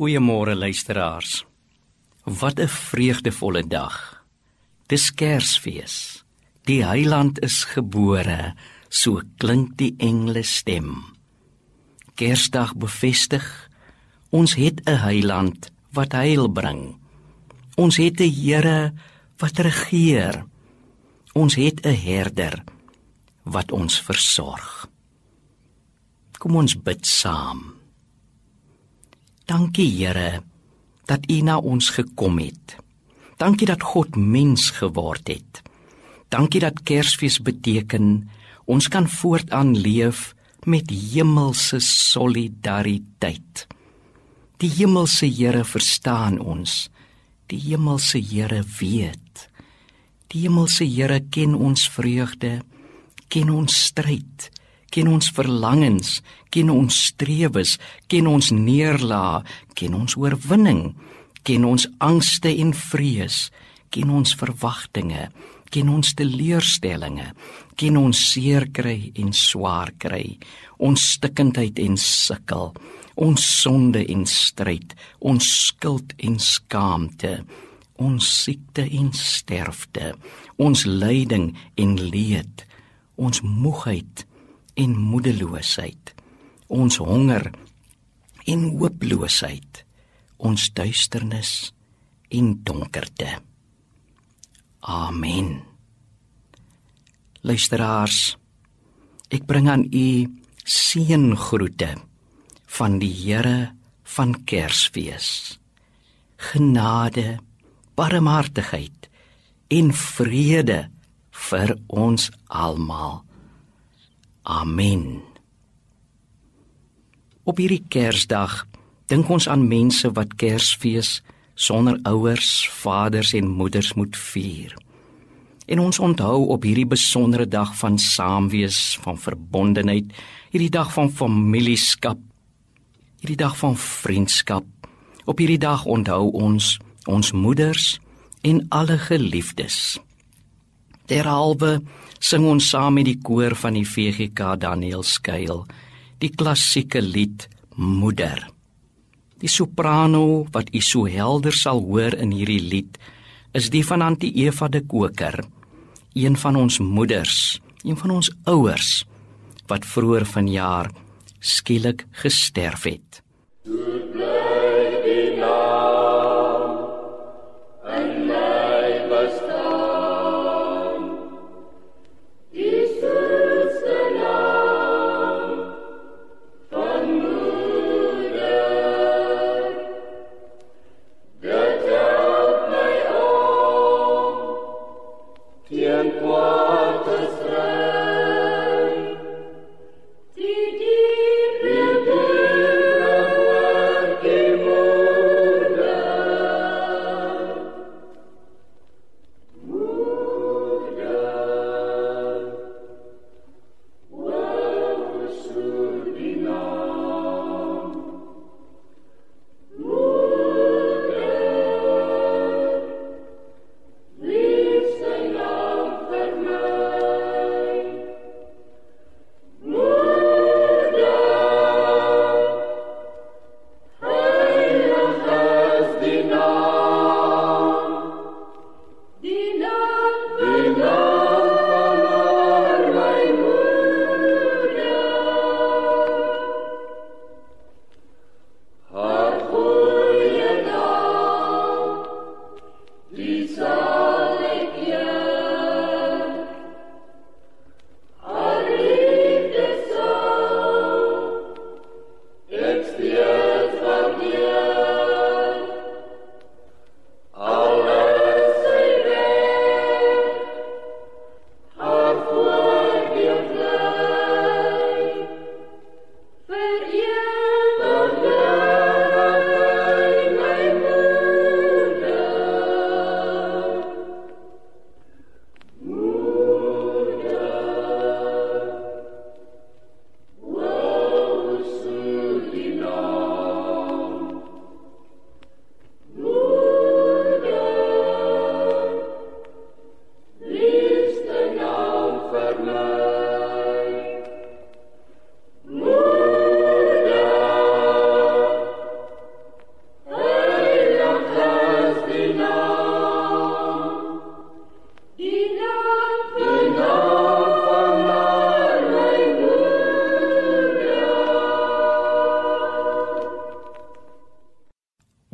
Goeiemôre luisteraars. Wat 'n vreugdevolle dag. Dis Kersfees. Die Heiland is gebore, so klink die engele stem. Kersdag bevestig ons het 'n Heiland wat heil bring. Ons het 'n Here wat regeer. Ons het 'n herder wat ons versorg. Kom ons bid saam. Dankie Here dat U na ons gekom het. Dankie dat God mens geword het. Dankie dat Kersfees beteken ons kan voortaan leef met hemelse solidariteit. Die hemelse Here verstaan ons. Die hemelse Here weet. Die hemelse Here ken ons vreugde, ken ons stryd ken ons verlangens, ken ons strewes, ken ons neerlae, ken ons oorwinning, ken ons angste en vrees, ken ons verwagtinge, ken ons teleurstellinge, ken ons seer kry en swaar kry, ons stikkindheid en sukkel, ons sonde en stryd, ons skuld en skaamte, ons siekte en sterfte, ons lyding en leed, ons moegheid en moedeloosheid, ons honger en hooploosheid, ons duisternis en donkerte. Amen. Luisteraars, ek bring aan u seëngroete van die Here van Kersfees. Genade, barmhartigheid en vrede vir ons almal. Amen. Op hierdie Kersdag dink ons aan mense wat Kersfees sonder ouers, vaders en moeders moet vier. En ons onthou op hierdie besondere dag van saamwees, van verbondenheid, hierdie dag van familieskap, hierdie dag van vriendskap. Op hierdie dag onthou ons ons moeders en alle geliefdes. Derhalwe sing ons saam met die koor van die VGK Daniel Skuil die klassieke lied Moeder. Die soprano wat u so helder sal hoor in hierdie lied is die van Antie Eva de Koker, een van ons moeders, een van ons ouers wat vroeër vanjaar skielik gesterf het.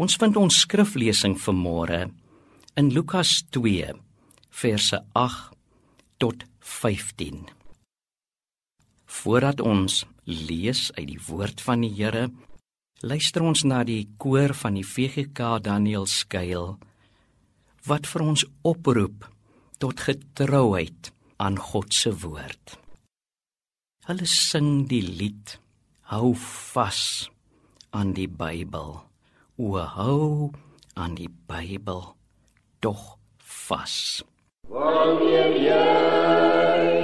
Ons vind ons skriflesing vanmôre in Lukas 2 verse 8 tot 15. Voordat ons lees uit die woord van die Here, luister ons na die koor van die VGK Daniel skuil wat vir ons oproep tot getrouheid aan God se woord. Hulle sing die lied Hou vas aan die Bybel. O hou aan die Bybel tog vas. Wanneer jy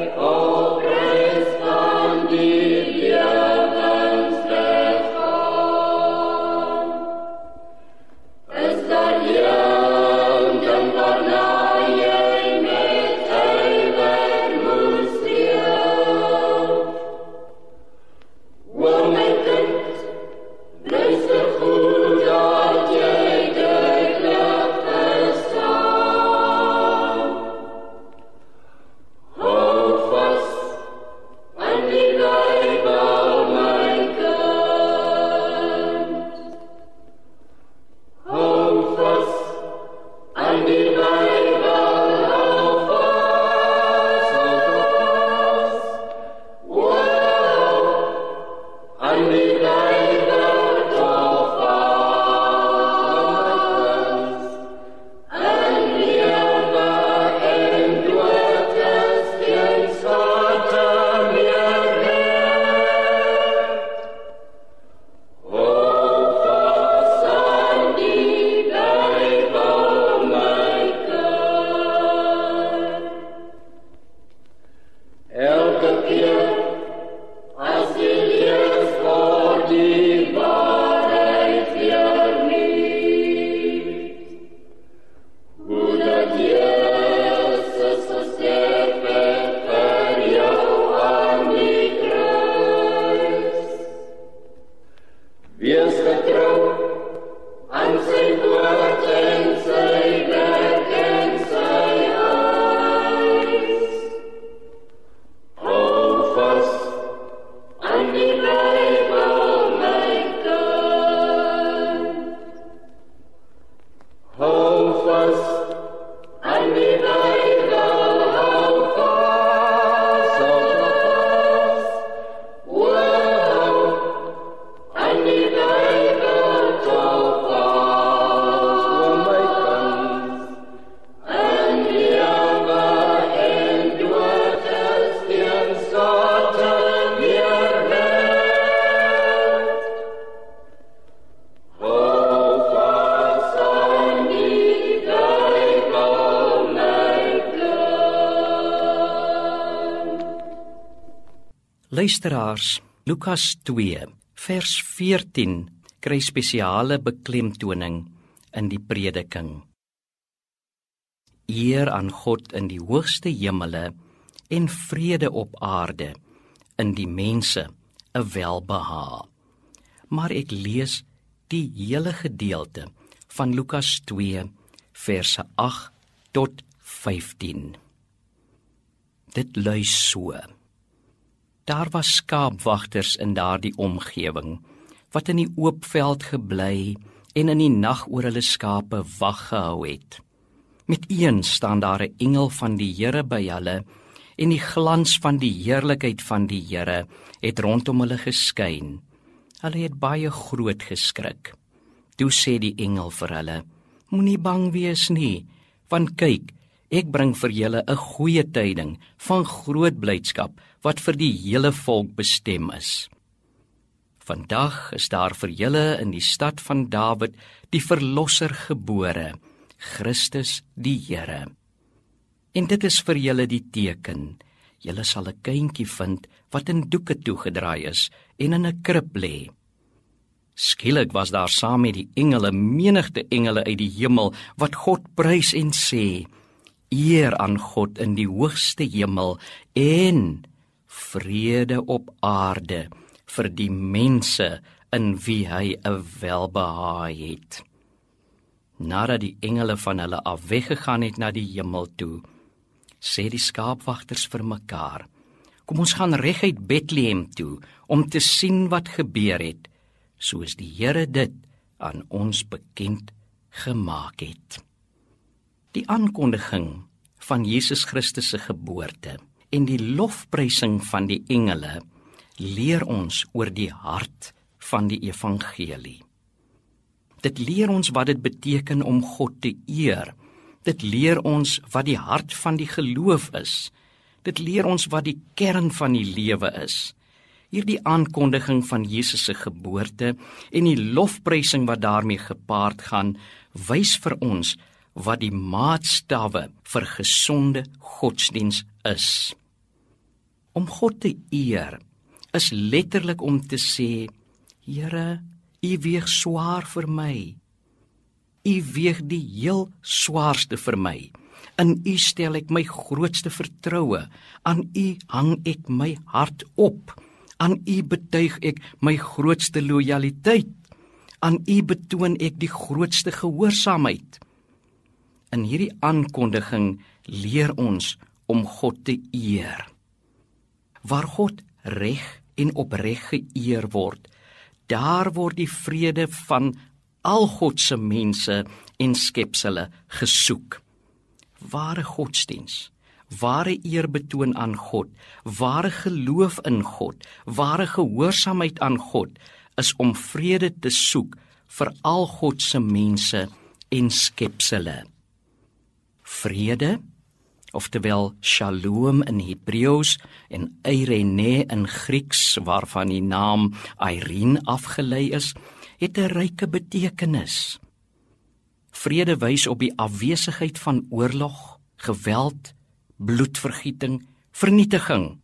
Luisteraars, Lukas 2 vers 14 kry spesiale beklemtoning in die prediking. Eer aan God in die hoogste hemele en vrede op aarde in die mense 'n welbehae. Maar ek lees die hele gedeelte van Lukas 2 verse 8 tot 15. Dit lui so: Daar was skaapwagters in daardie omgewing wat in die oop veld gebly en in die nag oor hulle skape wag gehou het. Met een staan daar 'n engel van die Here by hulle en die glans van die heerlikheid van die Here het rondom hulle geskyn. Hulle het baie groot geskrik. Toe sê die engel vir hulle: Moenie bang wees nie, want kyk, ek bring vir julle 'n goeie tyding van groot blydskap wat vir die hele volk bestem is. Vandag is daar vir julle in die stad van Dawid die verlosser gebore, Christus die Here. En dit is vir julle die teken. Julle sal 'n kindjie vind wat in doeke toegedraai is en in 'n krib lê. Skielik was daar saam met die engele menigte engele uit die hemel wat God prys en sê: Eer aan God in die hoogste hemel en vrede op aarde vir die mense in wie hy 'n welbehae het. Nadat die engele van hulle af weggegaan het na die hemel toe, sê die skaapwagters vir mekaar: "Kom ons gaan reguit Bethlehem toe om te sien wat gebeur het, soos die Here dit aan ons bekend gemaak het. Die aankondiging van Jesus Christus se geboorte en die lofprysing van die engele leer ons oor die hart van die evangelie. Dit leer ons wat dit beteken om God te eer. Dit leer ons wat die hart van die geloof is. Dit leer ons wat die kern van die lewe is. Hierdie aankondiging van Jesus se geboorte en die lofprysing wat daarmee gepaard gaan, wys vir ons wat die maatstawwe vir gesonde godsdiens is. Om God te eer is letterlik om te sê: Here, U weeg swaar vir my. U weeg die heel swaarste vir my. In U stel ek my grootste vertroue. Aan U hang ek my hart op. Aan U betuig ek my grootste lojaliteit. Aan U betoon ek die grootste gehoorsaamheid. In hierdie aankondiging leer ons om God te eer. Waar God reg en opreg geëer word, daar word die vrede van al God se mense en skepsele gesoek. Ware godsdiens, ware eerbetoon aan God, ware geloof in God, ware gehoorsaamheid aan God is om vrede te soek vir al God se mense en skepsele. Vrede oftewel Shalom in Hebreëus en Eirene in Grieks waarvan die naam Irene afgelei is, het 'n ryke betekenis. Vrede wys op die afwesigheid van oorlog, geweld, bloedvergieting, vernietiging.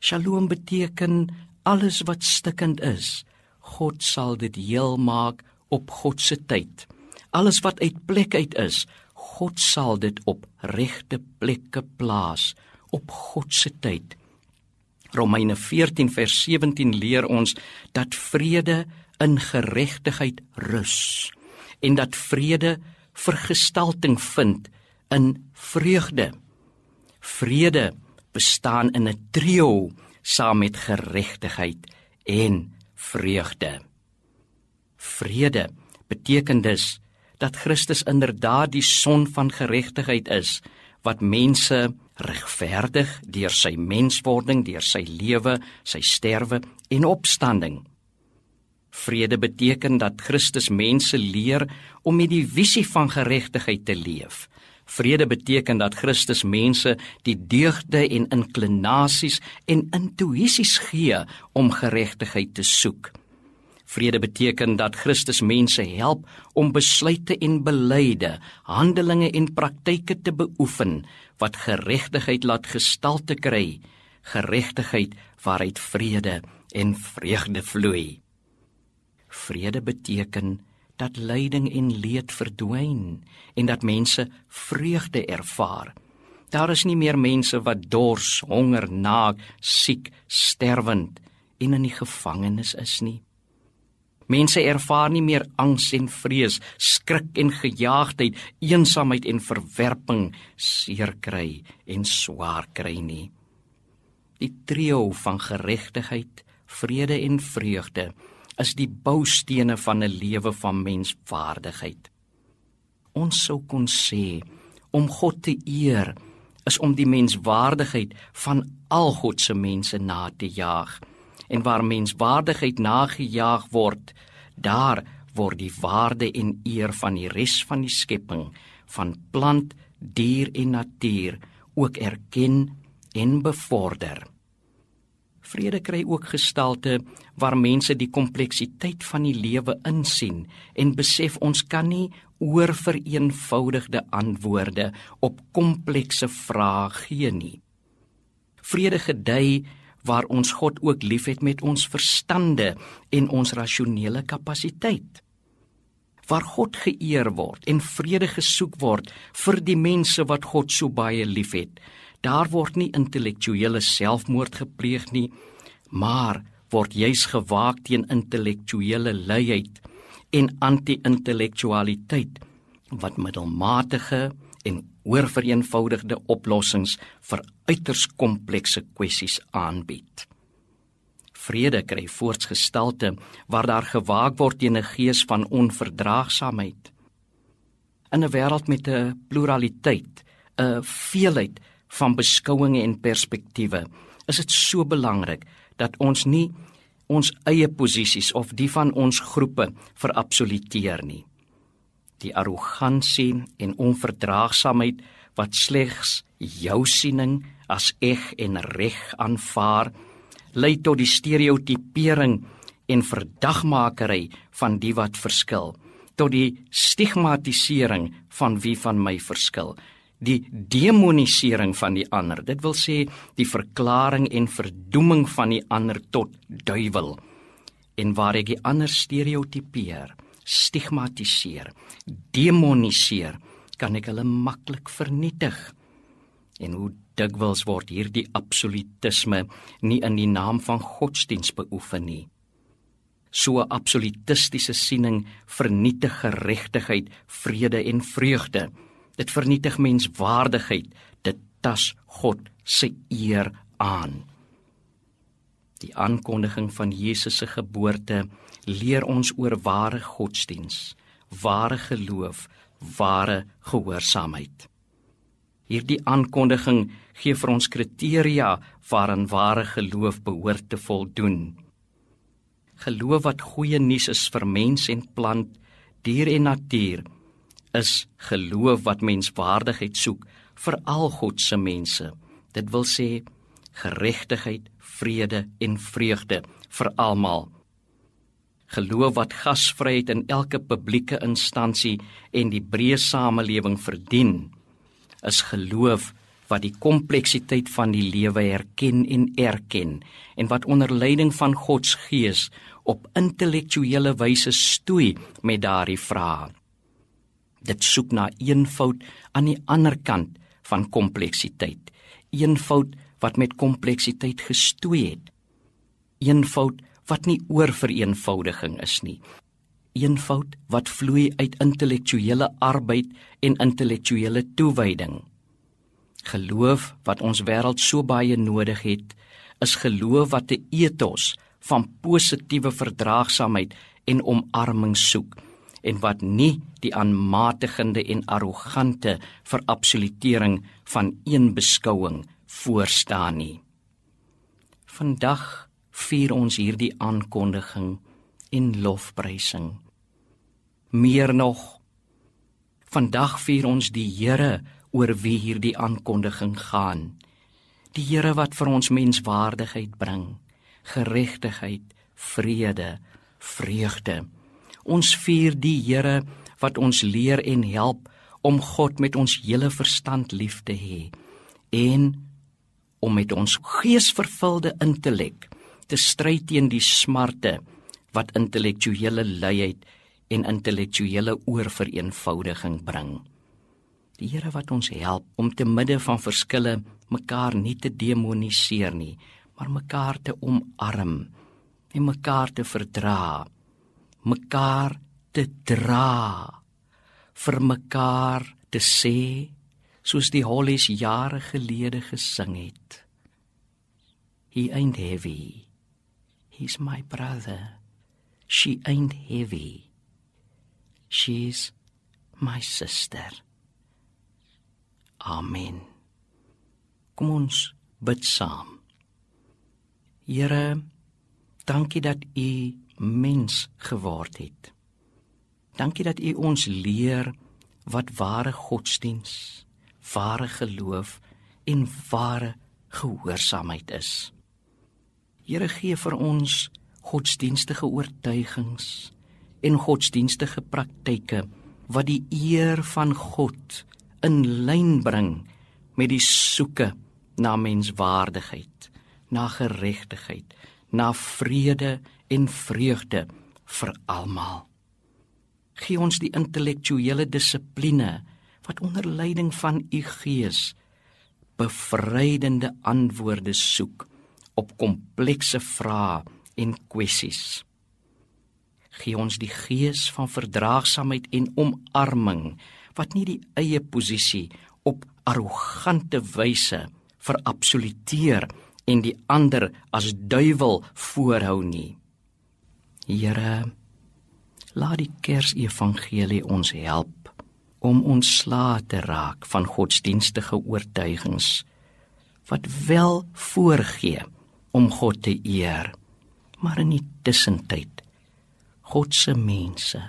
Shalom beteken alles wat stikkend is, God sal dit heel maak op God se tyd. Alles wat uit plek uit is, God sal dit op regte plekke plaas op God se tyd. Romeine 14 vers 17 leer ons dat vrede in geregtigheid rus en dat vrede vergestalting vind in vreugde. Vrede bestaan in 'n trio saam met geregtigheid en vreugde. Vrede beteken dus dat Christus inderdaad die son van geregtigheid is wat mense regverdig deur sy menswording, deur sy lewe, sy sterwe en opstanding. Vrede beteken dat Christus mense leer om met die visie van geregtigheid te leef. Vrede beteken dat Christus mense die deugde en inklinasies en intuïsies gee om geregtigheid te soek. Vrede beteken dat Christus mense help om besluite en beleide, handelinge en praktyke te beoefen wat geregtigheid laat gestalte kry, geregtigheid waaruit vrede en vreugde vloei. Vrede beteken dat lyding en leed verdwyn en dat mense vreugde ervaar. Daar is nie meer mense wat dors, honger, naak, siek, sterwend en in die gevangenis is nie. Mense ervaar nie meer angs en vrees, skrik en gejaagdheid, eensaamheid en verwerping, seer kry en swaar kry nie. Die trio van geregtigheid, vrede en vreugde is die boustene van 'n lewe van menswaardigheid. Ons sou kon sê om God te eer is om die menswaardigheid van al God se mense na te jaag en waar menswaardigheid nagejaag word, daar word die waarde en eer van die res van die skepping, van plant, dier en natuur ook erken en bevorder. Vrede kry ook gestalte waar mense die kompleksiteit van die lewe insien en besef ons kan nie oor vereenvoudigde antwoorde op komplekse vrae gee nie. Vrede gedei waar ons God ook liefhet met ons verstande en ons rasionele kapasiteit. Waar God geëer word en vrede gesoek word vir die mense wat God so baie liefhet. Daar word nie intellektuele selfmoord gepleeg nie, maar word juis gewaak teen intellektuele luiheid en anti-intellektualiteit wat middelmatige oorvereenvoudigde oplossings vir uiters komplekse kwessies aanbied. Vrede kry voortsgestalte waar daar gewaak word teen 'n gees van onverdraagsaamheid. In 'n wêreld met 'n pluraliteit, 'n veelheid van beskouings en perspektiewe, is dit so belangrik dat ons nie ons eie posisies of die van ons groepe verabsoluteer nie. Die arrogansie en onverdraagsaamheid wat slegs jou siening as eg en reg aanvaar, lei tot die stereotipering en verdagmakery van die wat verskil, tot die stigmatisering van wie van my verskil, die demonisering van die ander. Dit wil sê die verklaring en verdoeming van die ander tot duiwel. En waar ek die ander stereotipeer, stigmatiseer, demoniseer, kan ek hulle maklik vernietig. En hoe dikwels word hierdie absolutisme nie in die naam van godsdiens beoefen nie. So 'n absolutistiese siening vernietig geregtigheid, vrede en vreugde. Dit vernietig menswaardigheid. Dit tas God se eer aan. Die aankondiging van Jesus se geboorte leer ons oor ware godsdiens, ware geloof, ware gehoorsaamheid. Hierdie aankondiging gee vir ons kriteria waaraan ware geloof behoort te voldoen. Geloof wat goeie nuus is vir mens en plant, dier en natuur, is geloof wat menswaardigheid soek vir al God se mense. Dit wil sê geregtigheid, vrede en vreugde vir almal. Geloof wat gasvryheid in elke publieke instansie en die breë samelewing verdien is geloof wat die kompleksiteit van die lewe erken en erken en wat onder leiding van God se Gees op intellektuele wyse stoei met daardie vrae. Dit soek na eenvoud aan die ander kant van kompleksiteit. Eenvoud wat met kompleksiteit gestoei het. Eenvoud wat nie oor vereenvoudiging is nie, eenvoud wat vloei uit intellektuele arbeid en intellektuele toewyding. Geloof wat ons wêreld so baie nodig het, is geloof wat 'n ethos van positiewe verdraagsaamheid en omarming soek en wat nie die aanmatigende en arrogante verabsolutering van een beskouing voorstaan nie. Vandag vier ons hierdie aankondiging en lofprysing. Meer nog, vandag vier ons die Here oor wie hierdie aankondiging gaan. Die Here wat vir ons menswaardigheid bring, geregtigheid, vrede, vreugde. Ons vier die Here wat ons leer en help om God met ons hele verstand lief te hê en om met ons geesvervulde intellek te stry teen die smarte wat intellektuele luiheid en intellektuele oorvereenvoudiging bring. Die Here wat ons help om te midde van verskille mekaar nie te demoniseer nie, maar mekaar te omarm en mekaar te verdra, mekaar te dra, vir mekaar te sê soos die Hollies jare gelede gesing het. He ain't heavy. He's my brother. She ain't heavy. She's my sister. Amen. Kom ons bid saam. Here, dankie dat U mens geword het. Dankie dat U ons leer wat ware godsdiens, ware geloof en ware gehoorsaamheid is. Here gee vir ons godsdienstige oortuigings en godsdienstige praktyke wat die eer van God in lyn bring met die soeke na menswaardigheid, na geregtigheid, na vrede en vreugde vir almal. Gee ons die intellektuele dissipline wat onder leiding van u Gees bevrydende antwoorde soek op komplekse vrae en kwessies. Gee ons die gees van verdraagsaamheid en omarming wat nie die eie posisie op arrogante wyse verabsoluteer en die ander as duiwel voorhou nie. Here, laat die Kersevangelie ons help om ontslae te raak van godsdienstige oortuigings wat wel voorgee om God te eer, maar in die tussentyd God se mense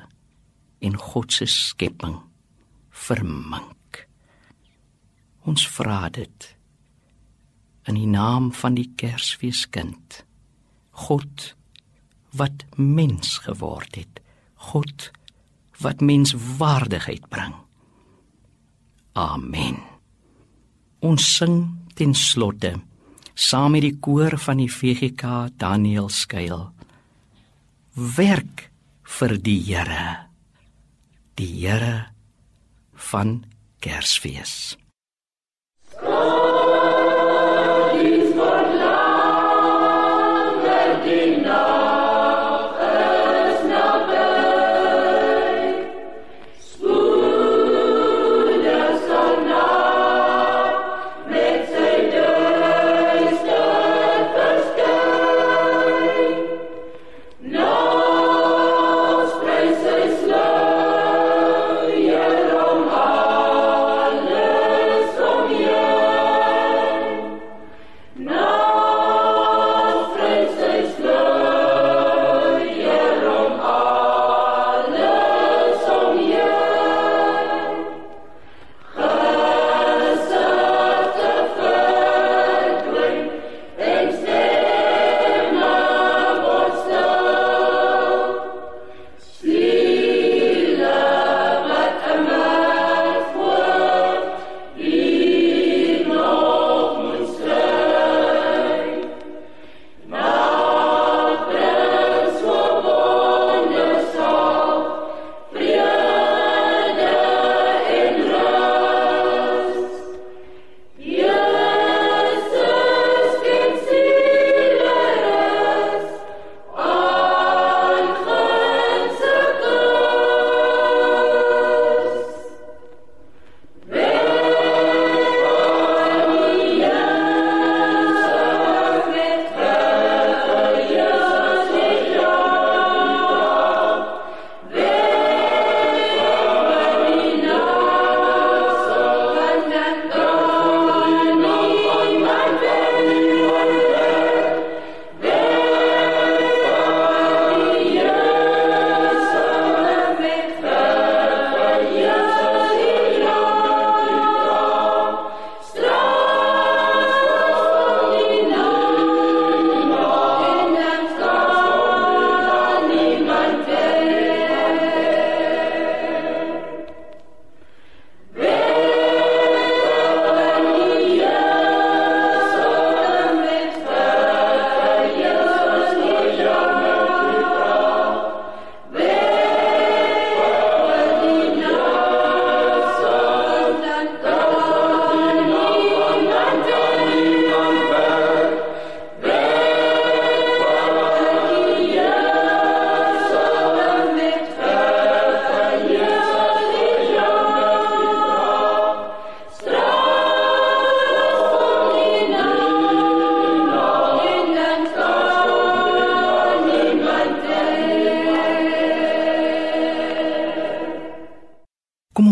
en God se skepping vermink. Ons vra dit in die naam van die Kersfeeskind. God wat mens geword het. God wat menswaardigheid bring. Amen. Ons sing ten slotte saam met die koor van die VGK Daniel skuil. Werk vir die Here. Die Here van Kersfees.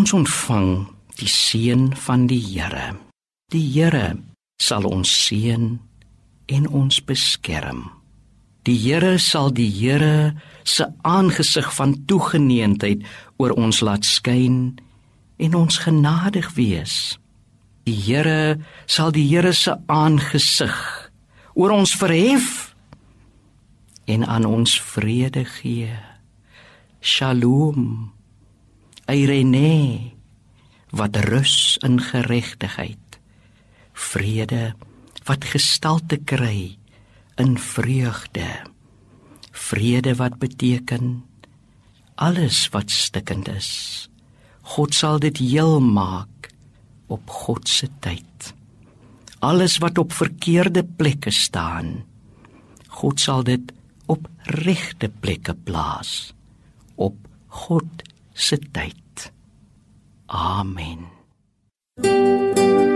Ons ontvang die seën van die Here. Die Here sal ons seën en ons beskerm. Die Here sal die Here se aangesig van toegeneentheid oor ons laat skyn en ons genadig wees. Die Here sal die Here se aangesig oor ons verhef en aan ons vrede gee. Shalom. Eirene wat rus in geregtigheid. Vrede wat gestalte kry in vreugde. Vrede wat beteken alles wat stikkend is. God sal dit heel maak op God se tyd. Alles wat op verkeerde plekke staan God sal dit op regte plekke plaas. Op God se tyd. Amen. Thank you.